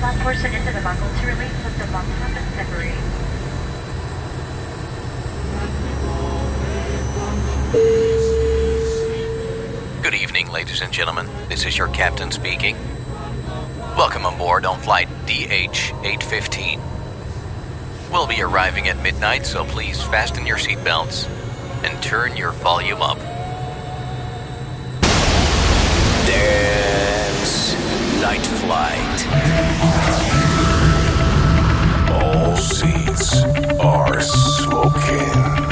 one person into the buckle to release with the from the separate. Good evening, ladies and gentlemen. This is your captain speaking. Welcome aboard on flight DH 815. We'll be arriving at midnight, so please fasten your seatbelts and turn your volume up. Night Flight. All seats are smoking.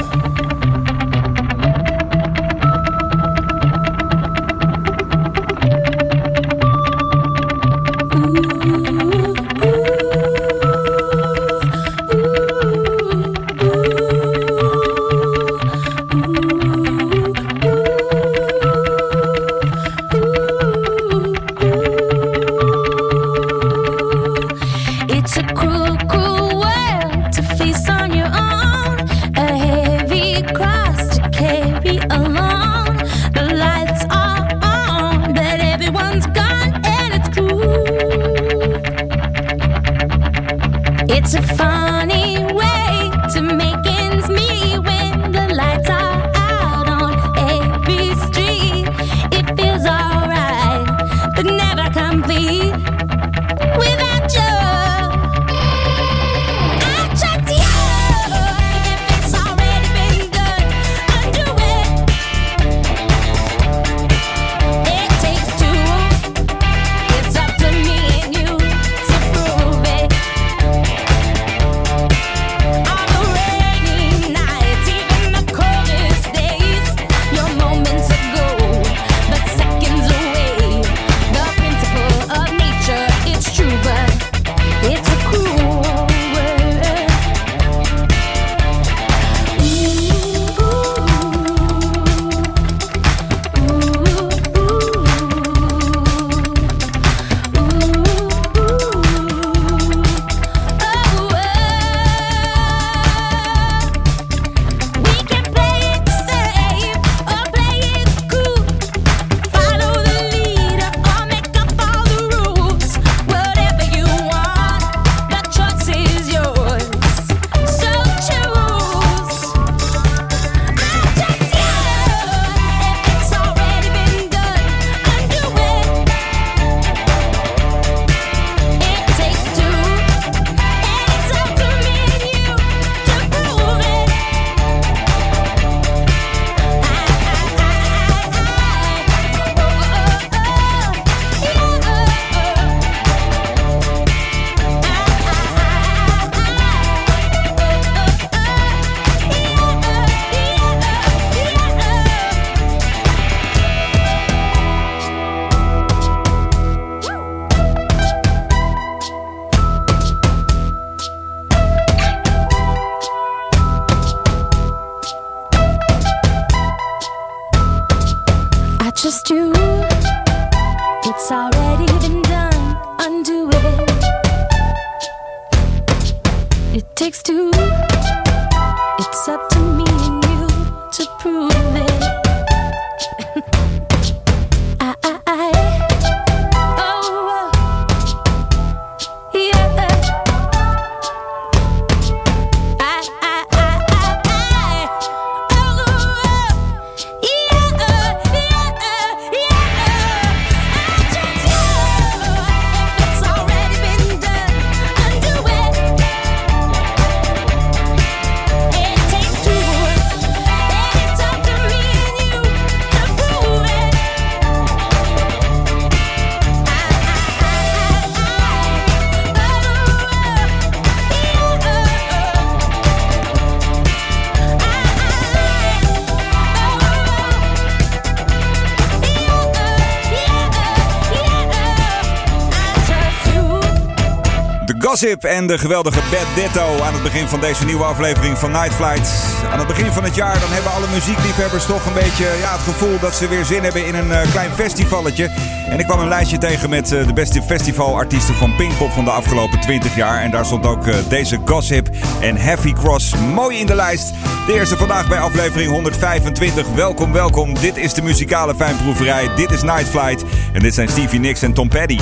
Gossip en de geweldige Bad Ditto aan het begin van deze nieuwe aflevering van Night Flight. Aan het begin van het jaar dan hebben alle muziekliefhebbers toch een beetje ja, het gevoel dat ze weer zin hebben in een eh, klein festivalletje. En ik kwam een lijstje tegen met eh, de beste festivalartiesten van Pinkpop van de afgelopen 20 jaar. En daar stond ook eh, deze gossip en Heavy Cross mooi in de lijst. De eerste vandaag bij aflevering 125. Welkom, welkom. Dit is de muzikale fijnproeverij. Dit is Night Flight. En dit zijn Stevie Nicks en Tom Petty.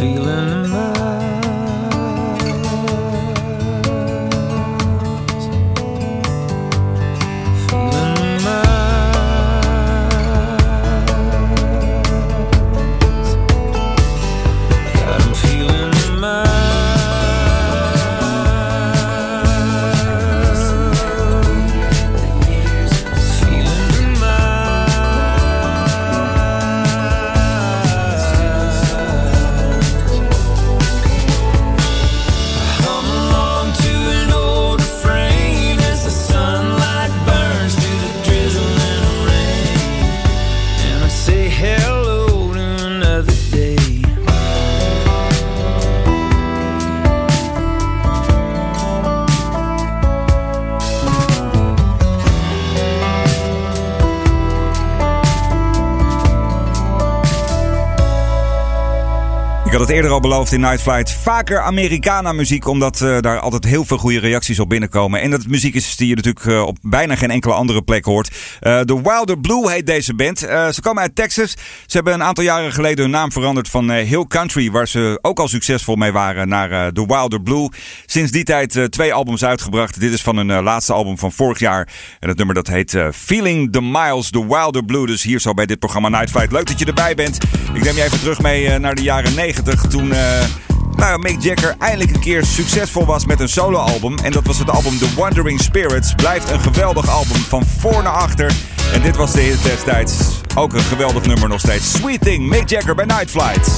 Feeling eerder al beloofd in Night Flight. Vaker Americana muziek, omdat eh, daar altijd heel veel goede reacties op binnenkomen. En dat muziek is die je natuurlijk eh, op bijna geen enkele andere plek hoort. Eh The Wilder Blue heet deze band. Eh, ze komen uit Texas. Ze hebben een aantal jaren geleden hun naam veranderd van eh, Hill Country, waar ze ook al succesvol mee waren, naar eh, The Wilder Blue. Sinds die tijd eh, twee albums uitgebracht. Dit is van hun eh, laatste album van vorig jaar. En het nummer dat heet eh, Feeling the Miles, The Wilder Blue. Dus hier zo bij dit programma Night Flight. Leuk dat je erbij bent. Ik neem je even terug mee eh, naar de jaren 90. Toen eh, nou, Mick Jagger eindelijk een keer succesvol was met een soloalbum. En dat was het album The Wandering Spirits. Blijft een geweldig album van voor naar achter. En dit was de hit destijds. Ook een geweldig nummer nog steeds. Sweet Thing, Mick Jagger bij Night Flight.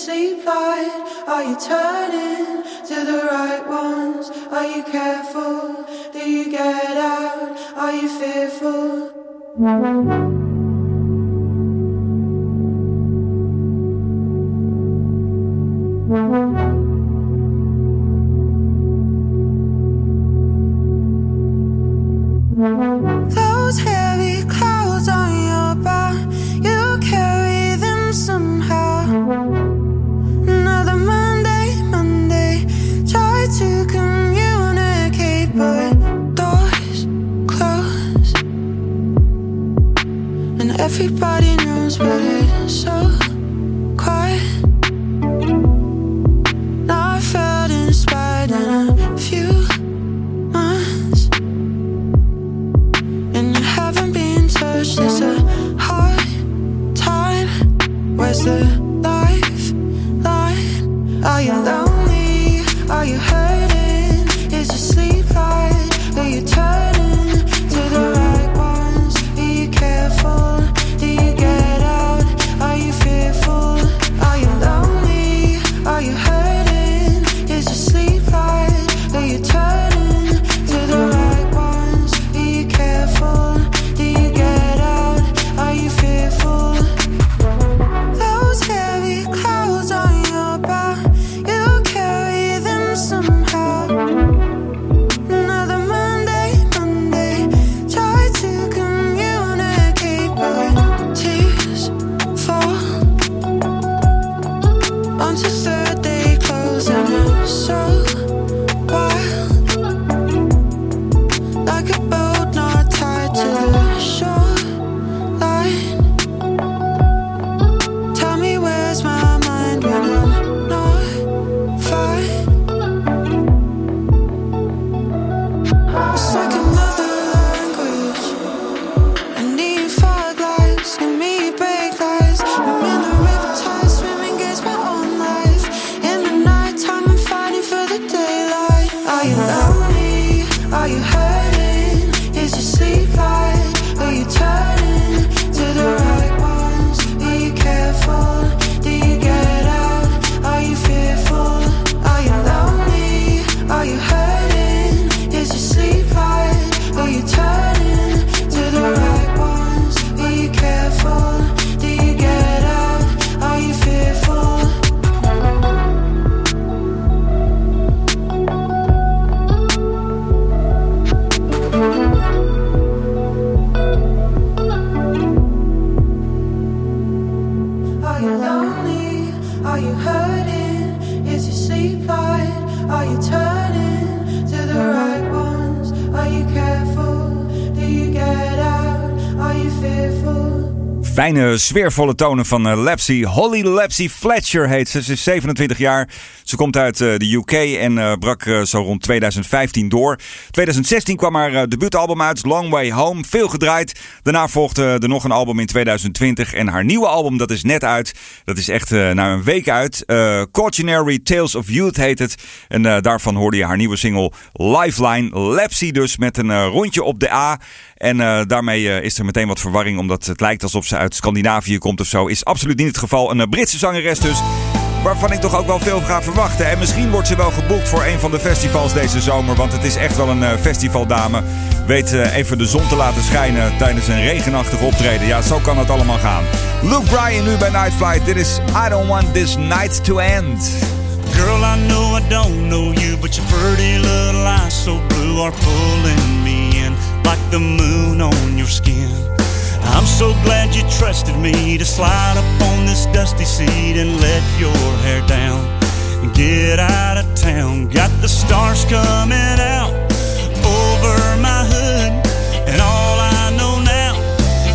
Sleep light? Are you turning to the right ones? Are you careful? Do you get out? Are you fearful? Fijne, sfeervolle tonen van eh, Lapsy. Holly Lapsy Fletcher heet ze. Ze is 27 jaar. Ze komt uit eh, de UK en eh, brak zo rond 2015 door. 2016 kwam haar debuutalbum uit, Long Way Home. Veel gedraaid. Daarna volgde er nog een album in 2020. En haar nieuwe album, dat is net uit. Dat is echt eh na een week uit. Eh Cautionary Tales of Youth heet het. En eh, daarvan hoorde je haar nieuwe single Lifeline. Lapsy dus met een rondje op de A. En daarmee is er meteen wat verwarring, omdat het lijkt alsof ze uit Scandinavië komt of zo. Is absoluut niet het geval. Een Britse zangeres dus, waarvan ik toch ook wel veel ga verwachten. En misschien wordt ze wel geboekt voor een van de festivals deze zomer, want het is echt wel een eh, festivaldame. Weet eh, even de zon te laten schijnen tijdens een regenachtig optreden. Ja, zo kan het allemaal gaan. Luke Bryan nu bij Night Flight. Dit is I Don't Want This Night to End. Girl, I know I don't know you, but your pretty little eyes so blue are pulling me in like the moon on your skin. I'm so glad you trusted me to slide up on this dusty seat and let your hair down and get out of town. Got the stars coming out over my hood, and all I know now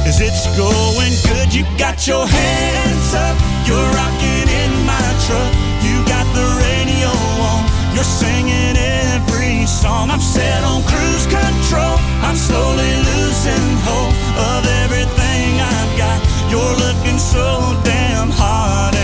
is it's going good. You got your hands up, you're rocking in my truck. You got the radio on, you're singing song. I'm set on cruise control. I'm slowly losing hope of everything I've got. You're looking so damn hot,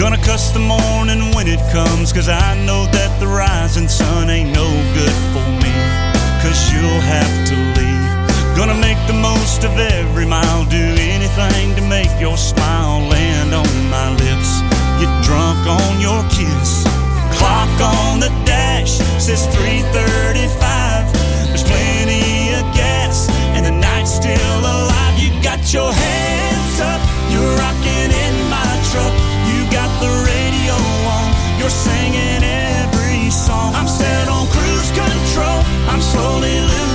Gonna cuss the morning when it comes, cause I know that the rising sun ain't no good for me. Cause you'll have to leave. Gonna make the most of every mile, do anything to make your smile land on my lips. Get drunk on your kiss. Clock on the dash says 335. There's plenty of gas, and the night's still alive. You got your hands up, you're rocking in my truck. Singing every song. I'm set on cruise control, I'm slowly losing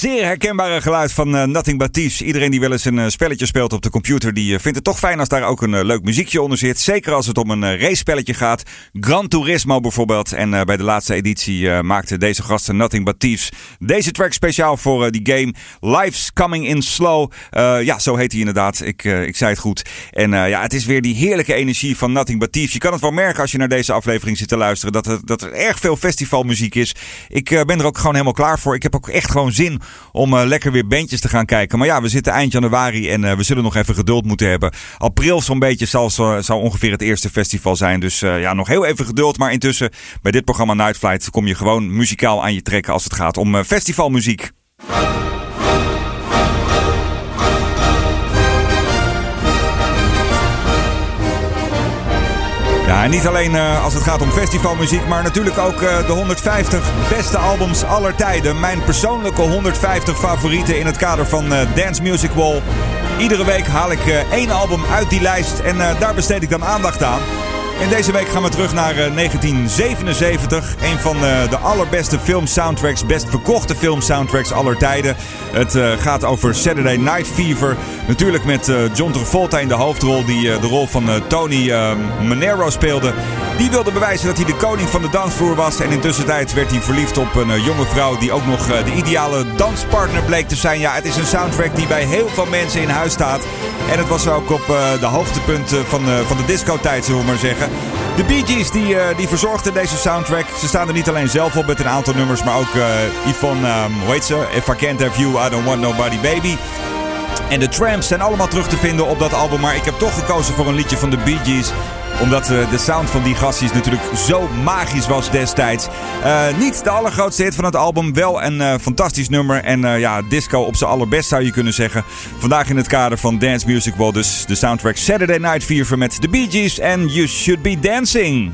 zeer herkenbare geluid van eh, Nothing But Thieves. Iedereen die wel eens een eh, spelletje speelt op de computer, die eh, vindt het toch fijn als daar ook een leuk muziekje onder zit. Zeker als het om een uh, race-spelletje gaat. Gran Turismo bijvoorbeeld. En bij de laatste editie eh, maakte deze gasten Nothing But Thieves deze track speciaal voor die game. Life's Coming In Slow. Ja, zo heet hij inderdaad. Ik, ik zei het goed. En ja, het is weer die heerlijke energie van Nothing But Thieves. Je kan het wel merken als je naar deze aflevering zit te luisteren. Dat, het, dat er erg veel festivalmuziek is. Ik ben er ook gewoon helemaal klaar voor. Ik heb ook echt gewoon zin om eh, lekker weer bandjes te gaan kijken. Maar ja, we zitten eind januari en eh, we zullen nog even geduld moeten hebben. April zo'n beetje zal, ongeveer het eerste festival zijn. Dus eh, ja, nog heel even geduld. Maar intussen, bij dit programma Night Flight kom je gewoon muzikaal aan je trekken als het gaat om festivalmuziek. Ja, niet alleen eh, als het gaat om festivalmuziek, maar natuurlijk ook eh, de 150 beste albums aller tijden. Mijn persoonlijke 150 favorieten in het kader van eh, Dance Music Wall. Iedere week haal ik één album uit die lijst en daar besteed ik dan aandacht aan. En deze week gaan we terug naar eh, 1977. Een van eh, de allerbeste filmsoundtracks, best verkochte filmsoundtracks aller tijden. Het eh, gaat over Saturday Night Fever. Natuurlijk met eh, John Travolta in de hoofdrol, die eh, de rol van eh, Tony eh, Manero speelde. Die wilde bewijzen dat hij de koning van de dansvloer was. En intussen werd hij verliefd op een eh, jonge vrouw die ook nog eh, de ideale danspartner bleek te zijn. Ja, het is een soundtrack die bij heel veel mensen in huis staat. En het was ook op eh, de hoogtepunten van, eh, van de discotijd, zullen we maar zeggen. De Bee Gees die, eh, die verzorgden deze soundtrack. Ze staan er niet alleen zelf op met een aantal nummers, maar ook eh Yvonne, ehm, hoe heet ze? If I Can't Have You, I Don't Want Nobody Baby. En de Tramps zijn allemaal terug te vinden op dat album. Maar ik heb toch gekozen voor een liedje van de Bee Gees. Omdat eh, de sound van die gastjes natuurlijk zo magisch was destijds. Eh, niet de allergrootste hit van het album. Wel een eh, fantastisch nummer. En ja, disco op zijn allerbest zou je kunnen zeggen. Vandaag in het kader van Dance Music World. Dus de soundtrack Saturday Night Fever met de Bee Gees. En You Should Be Dancing.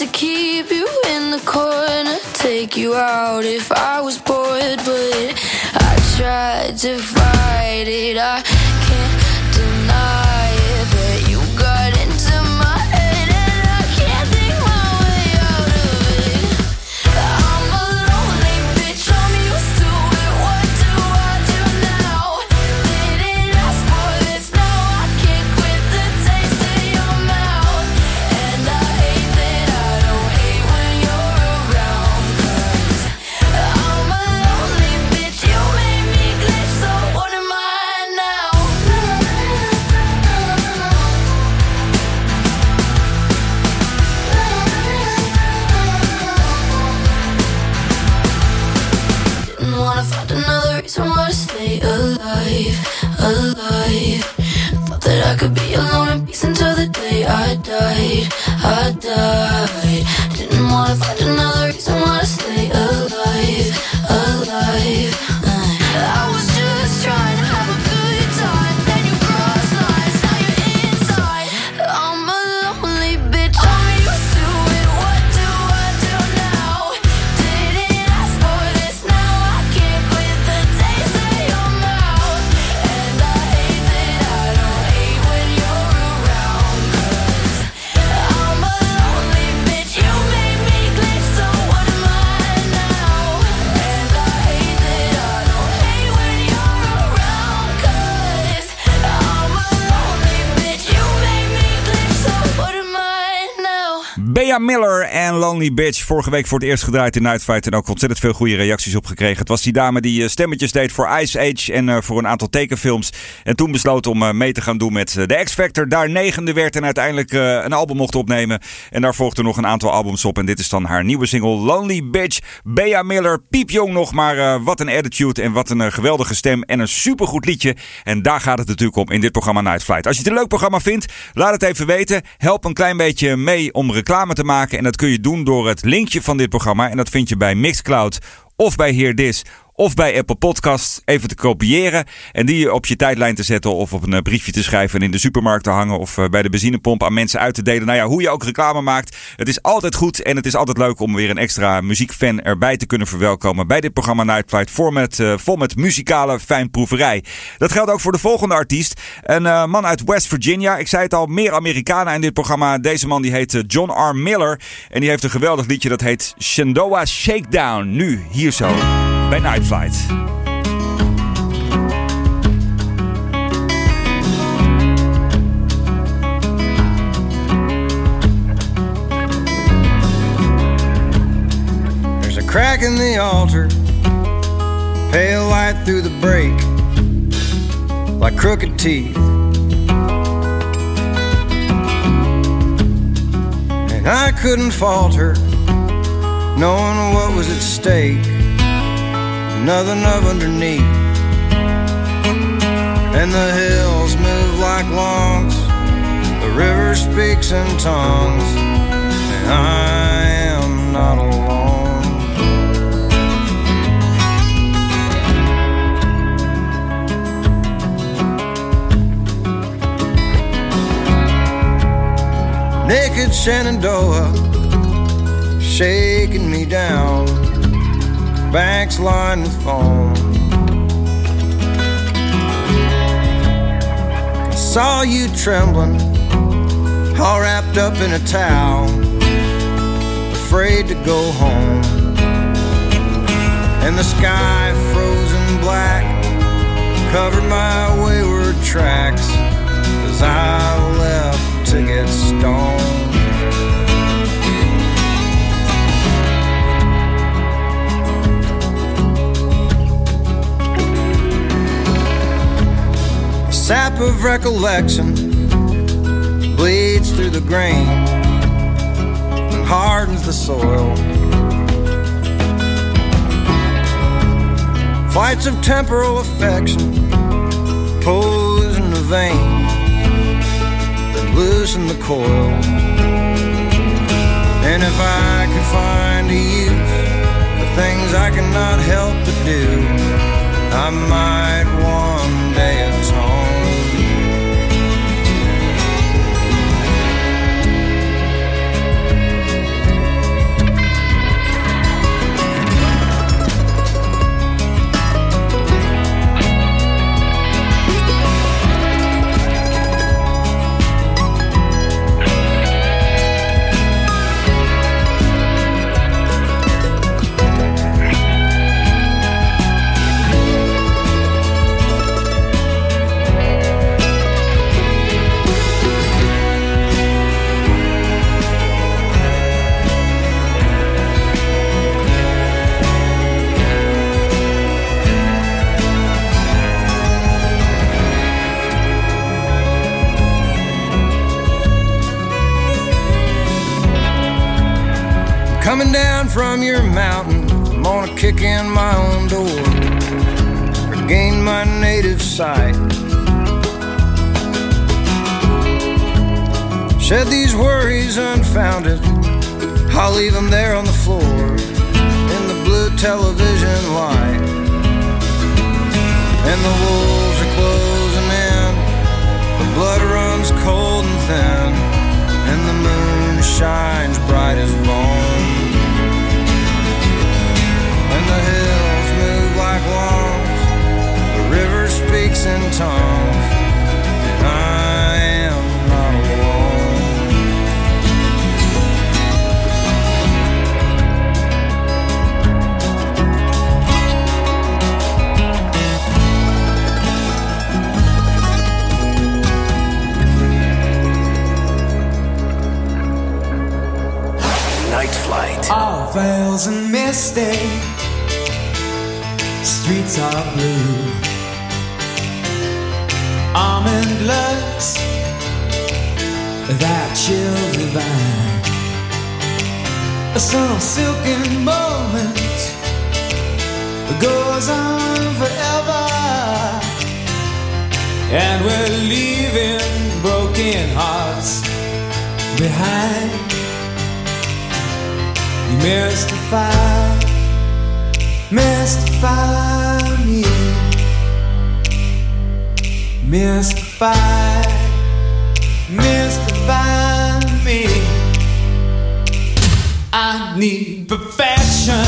To keep you in the corner, take you out if I was bored, but I tried to fight it. I could be alone in peace until the day I died, I died. Didn't wanna find another reason why to stay alive, Bea Miller en Lonely Bitch. Vorige week voor het eerst gedraaid in Night Fight. En ook ontzettend veel goede reacties op gekregen. Het was die dame die eh, stemmetjes deed voor Ice Age en eh, voor een aantal tekenfilms. En toen besloot om eh, mee te gaan doen met de X Factor. Daar negende werd en uiteindelijk een album mocht opnemen. En daar volgden nog een aantal albums op. En dit is dan haar nieuwe single Lonely Bitch. Bea Miller, piepjong nog, maar wat een attitude en wat een geweldige stem. En een supergoed liedje. En daar gaat het natuurlijk om in dit programma Night Flight. Als je het een leuk programma vindt, laat het even weten. Help een klein beetje mee om reclame te maken. En dat kun je doen door het linkje van dit programma. En dat vind je bij Mixcloud of bij Hear This of bij Apple Podcasts even te kopiëren en die op je tijdlijn te zetten of op een eh, briefje te schrijven en in de supermarkt te hangen of eh, bij de benzinepomp aan mensen uit te delen. Nou ja, hoe je ook reclame maakt. Het is altijd goed en het is altijd leuk om weer een extra muziekfan erbij te kunnen verwelkomen bij dit programma Night Flight vol met, eh, vol met muzikale fijnproeverij. Dat geldt ook voor de volgende artiest. Een man uit West Virginia. Ik zei het al, meer Amerikanen in dit programma. Deze man die heet John R. Miller en die heeft een geweldig liedje dat heet Shenandoah Shakedown. Nu, hier zo, bij Night Flight. There's a crack in the altar, pale light through the break, like crooked teeth. And I couldn't falter, knowing what was at stake, nothing of underneath. And the hills move like lungs, the river speaks in tongues, and I am not alone. Naked Shenandoah shaking me down. Banks lined with foam. I saw you trembling, all wrapped up in a towel, afraid to go home. And the sky frozen black covered my wayward tracks as I left to get stoned. Sap of recollection bleeds through the grain and hardens the soil. Flights of temporal affection pose in the vein and loosen the coil. And if I could find a use for things I cannot help but do, I might one day atone. From your mountain, I'm gonna kick in my own door, regain my native sight. Shed these worries unfounded, I'll leave them there on the floor in the blue television light. And the wolves are closing in, the blood runs cold and thin, and the moon shines bright as bone. Speaks in tongues, I am not alone. Night Flight. All veils and misty, streets are blue. Almond looks that chill divine. Some silken moment goes on forever, and we're leaving broken hearts behind. You mystify, mystify me, mystify, mystify me. I need perfection,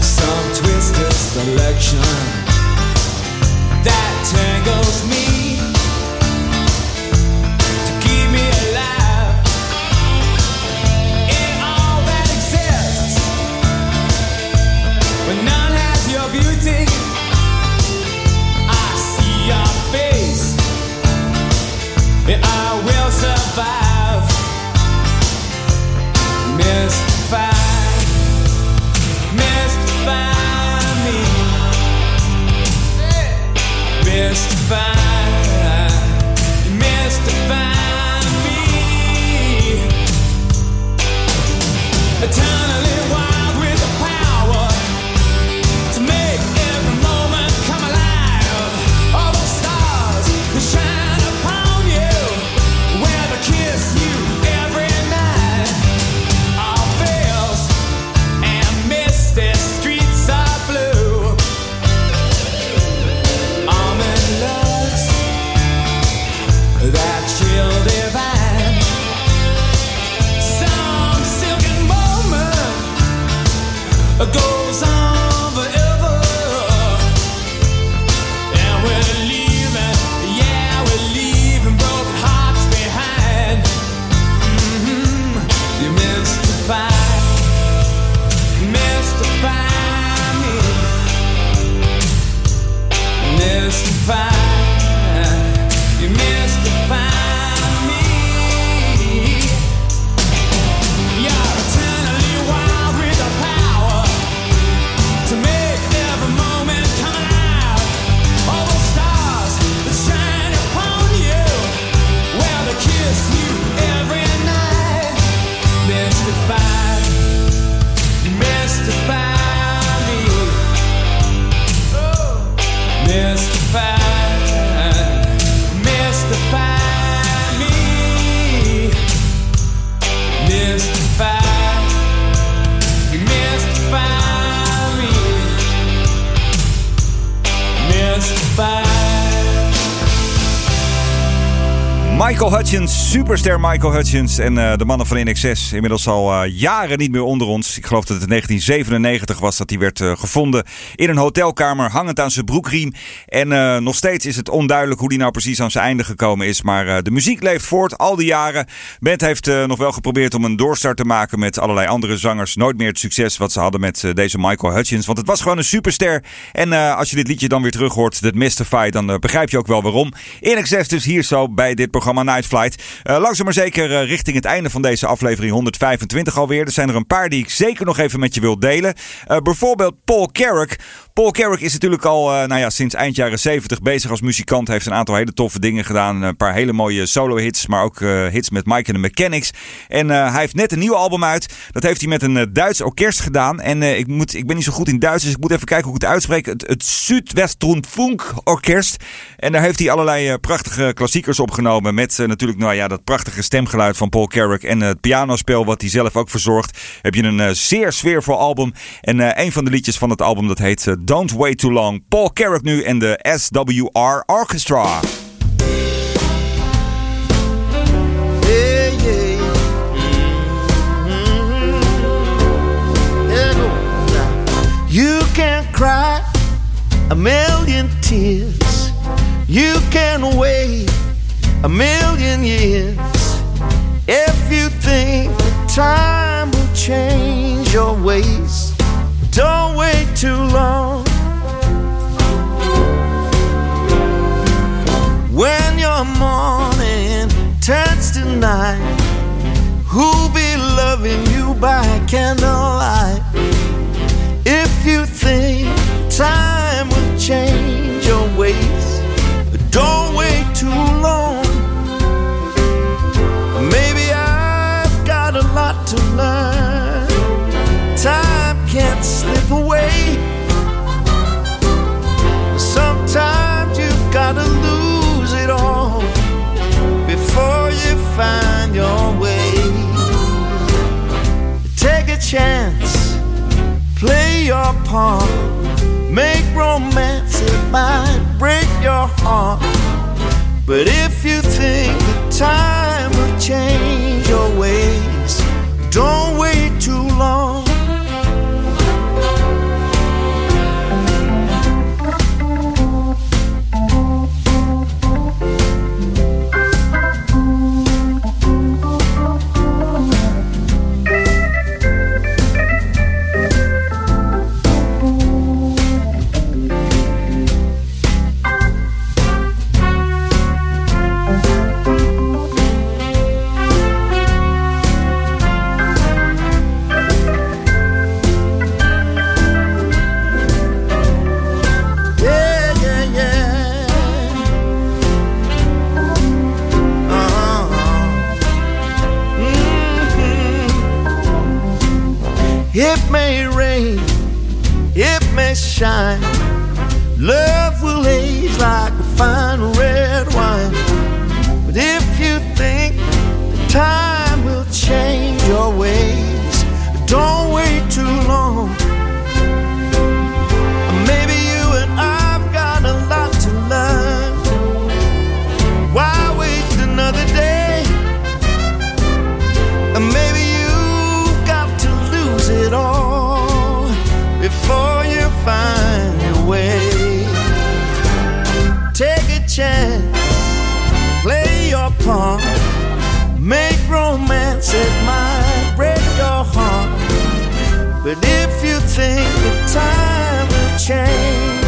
some twisted selection superster Michael Hutchins en eh, de mannen van NXS. Inmiddels al eh, jaren niet meer onder ons. Ik geloof dat het in 1997 was dat hij werd eh, gevonden in een hotelkamer, hangend aan zijn broekriem. En nog steeds is het onduidelijk hoe hij nou precies aan zijn einde gekomen is. Maar de muziek leeft voort, al die jaren. Band heeft nog wel geprobeerd om een doorstart te maken met allerlei andere zangers. Nooit meer het succes wat ze hadden met deze Michael Hutchins. Want het was gewoon een superster. En als je dit liedje dan weer terug hoort, dat Mystify, dan begrijp je ook wel waarom. NXS dus hier zo bij dit programma Night Flight. Eh, langzaam maar zeker eh, richting het einde van deze aflevering 125 alweer. Er zijn er een paar die ik zeker nog even met je wil delen. Eh, bijvoorbeeld Paul Carrick. Paul Carrick is natuurlijk al nou ja, sinds eind jaren 70 bezig als muzikant. Heeft een aantal hele toffe dingen gedaan. Een paar hele mooie solo-hits, maar ook hits met Mike and the Mechanics. En hij heeft net een nieuw album uit. Dat heeft hij met een Duits orkest gedaan. En ik, moet, ik ben niet zo goed in Duits, dus ik moet even kijken hoe ik het uitspreek. Het, het Südwestrundfunk Orkest. En daar heeft hij allerlei prachtige klassiekers opgenomen. Met natuurlijk nou ja, dat prachtige stemgeluid van Paul Carrick. En het pianospel wat hij zelf ook verzorgt. Heb je een eh, zeer sfeervol album. En eh, een van de liedjes van het album dat heet eh, Don't Wait Too Long. Paul Carrick nu en de SWR Orchestra. Go. You can cry a million tears. You can wait a million years. If you think time will change your ways, don't wait too long. When your morning turns to night, who'll be loving you by candlelight? If you think time will change your ways, don't Slip away. Sometimes you've gotta lose it all before you find your way. Take a chance, play your part, make romance, it might break your heart. But if you think that time will change your ways, don't wait too long. It may rain, it may shine. Love will age like a fine red wine. But if you think the time think that time will change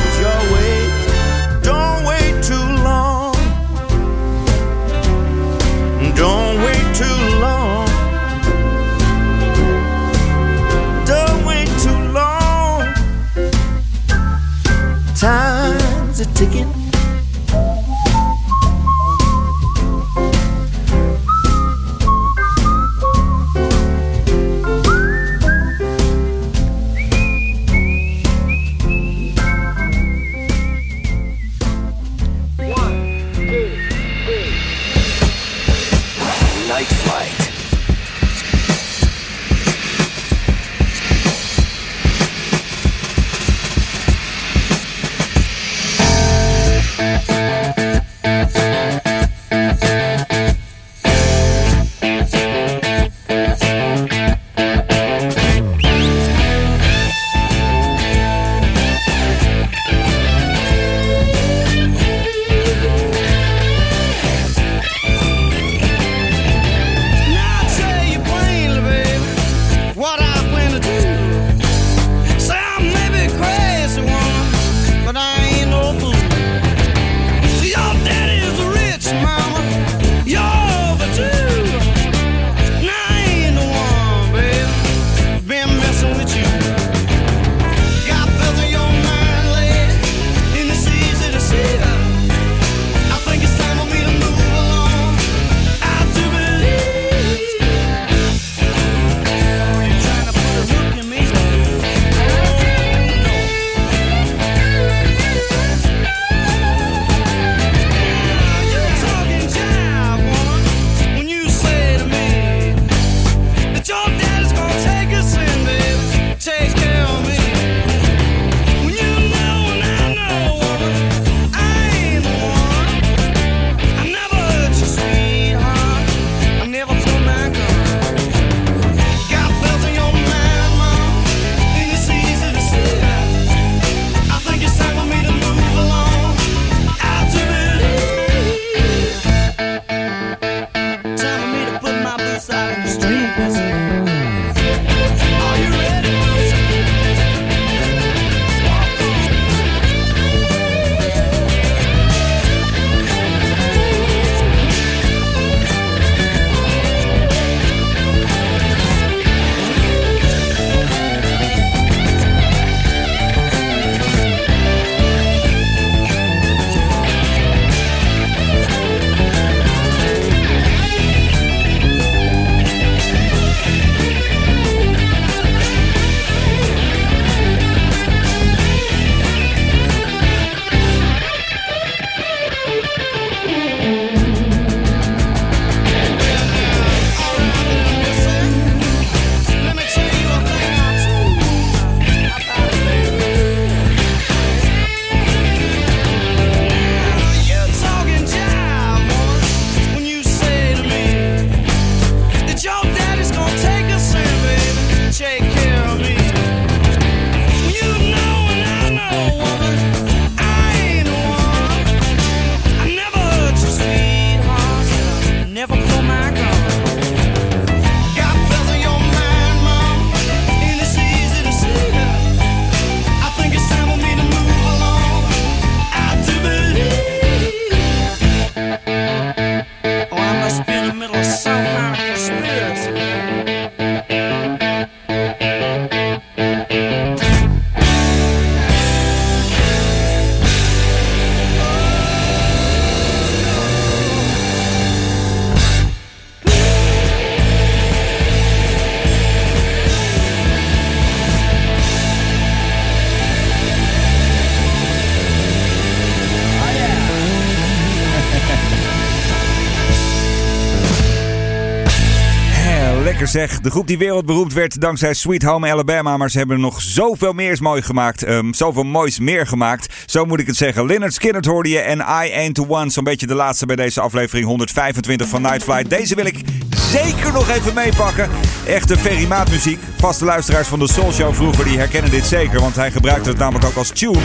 De groep die wereldberoemd werd dankzij Sweet Home Alabama. Maar ze hebben nog zoveel meer mooi gemaakt. Ehm, zoveel moois meer gemaakt. Zo moet ik het zeggen. Leonard Skinner hoorde je en I Ain't The One. Zo'n beetje de laatste bij deze aflevering 125 van Night Flight. Deze wil ik zeker nog even meepakken. Echte ferrymaatmuziek. Vaste luisteraars van de Soul Show vroeger die herkennen dit zeker. Want hij gebruikte het namelijk ook als tune.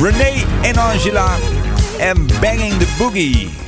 René en Angela en Banging The Boogie.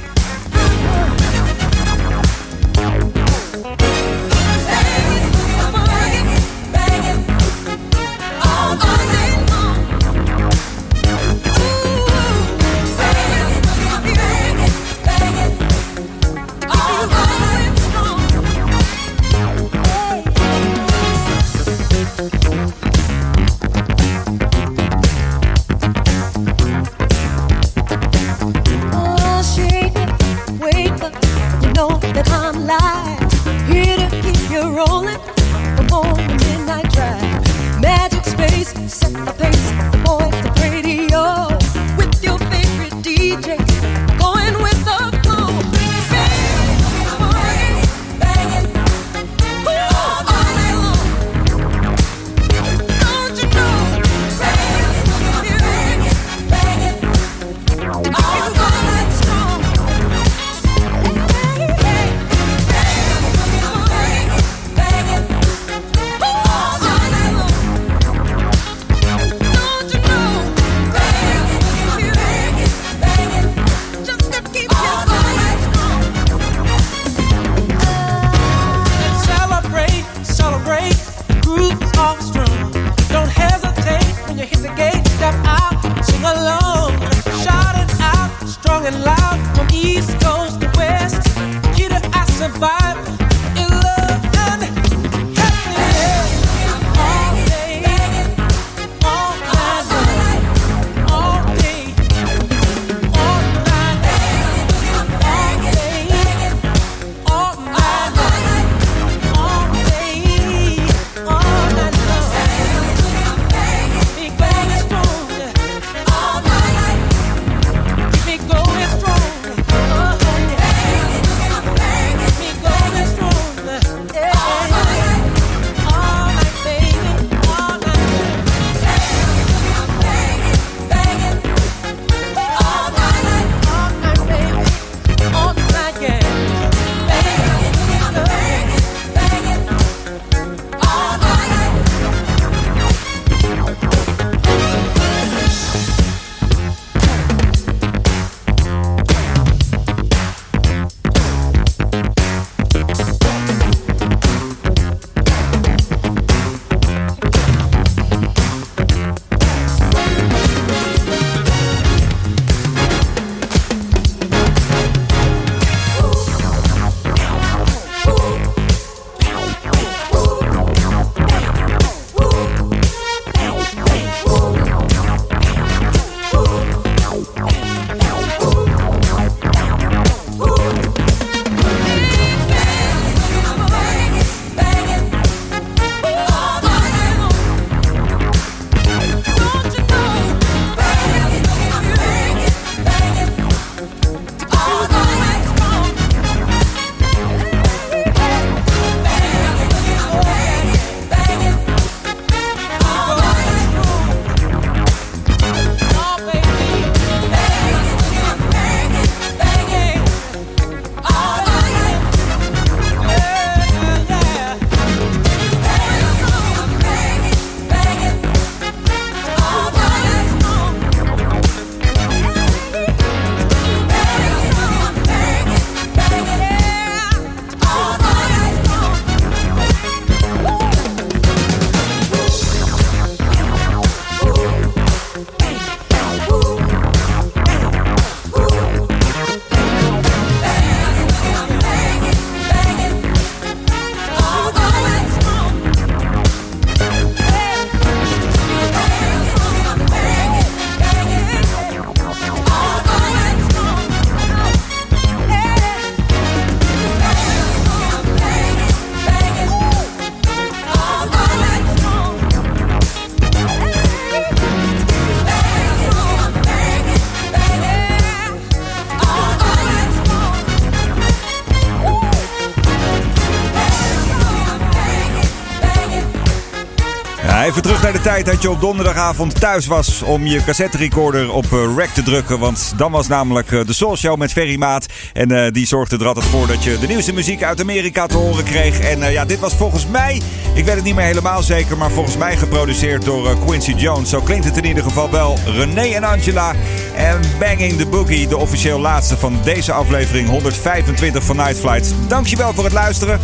Dat je op donderdagavond thuis was om je cassette recorder op eh, rec te drukken. Want dan was namelijk eh, de Soul Show met Ferry Maat. En eh, die zorgde er altijd voor dat je de nieuwste muziek uit Amerika te horen kreeg. En ja, dit was volgens mij, ik weet het niet meer helemaal zeker, maar volgens mij geproduceerd door Quincy Jones. Zo klinkt het in ieder geval wel. René en Angela en Banging the Boogie, de officieel laatste van deze aflevering 125 van Night Flight. Dankjewel voor het luisteren.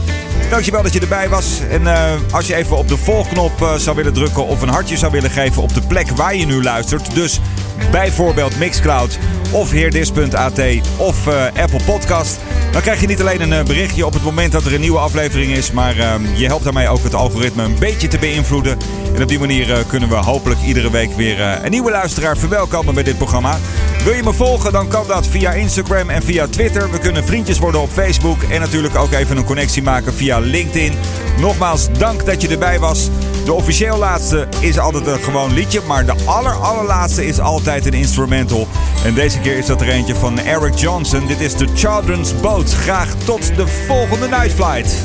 Dankjewel dat je erbij was. En eh, als je even op de volgknop eh, zou willen drukken of een hartje zou willen geven op de plek waar je nu luistert. Dus bijvoorbeeld Mixcloud of heerdis.at of eh, Apple Podcast. Dan krijg je niet alleen een berichtje op het moment dat er een nieuwe aflevering is. Maar eh, je helpt daarmee ook het algoritme een beetje te beïnvloeden. En op die manier eh, kunnen we hopelijk iedere week weer eh, een nieuwe luisteraar verwelkomen bij dit programma. Wil je me volgen, dan kan dat via Instagram en via Twitter. We kunnen vriendjes worden op Facebook. En natuurlijk ook even een connectie maken via LinkedIn. Nogmaals, dank dat je erbij was. De officieel laatste is altijd een gewoon liedje. Maar de aller allerlaatste is altijd een instrumental. En deze keer is dat er eentje van Eric Johnson. Dit is The Children's Boat. Graag tot de volgende Night Flight.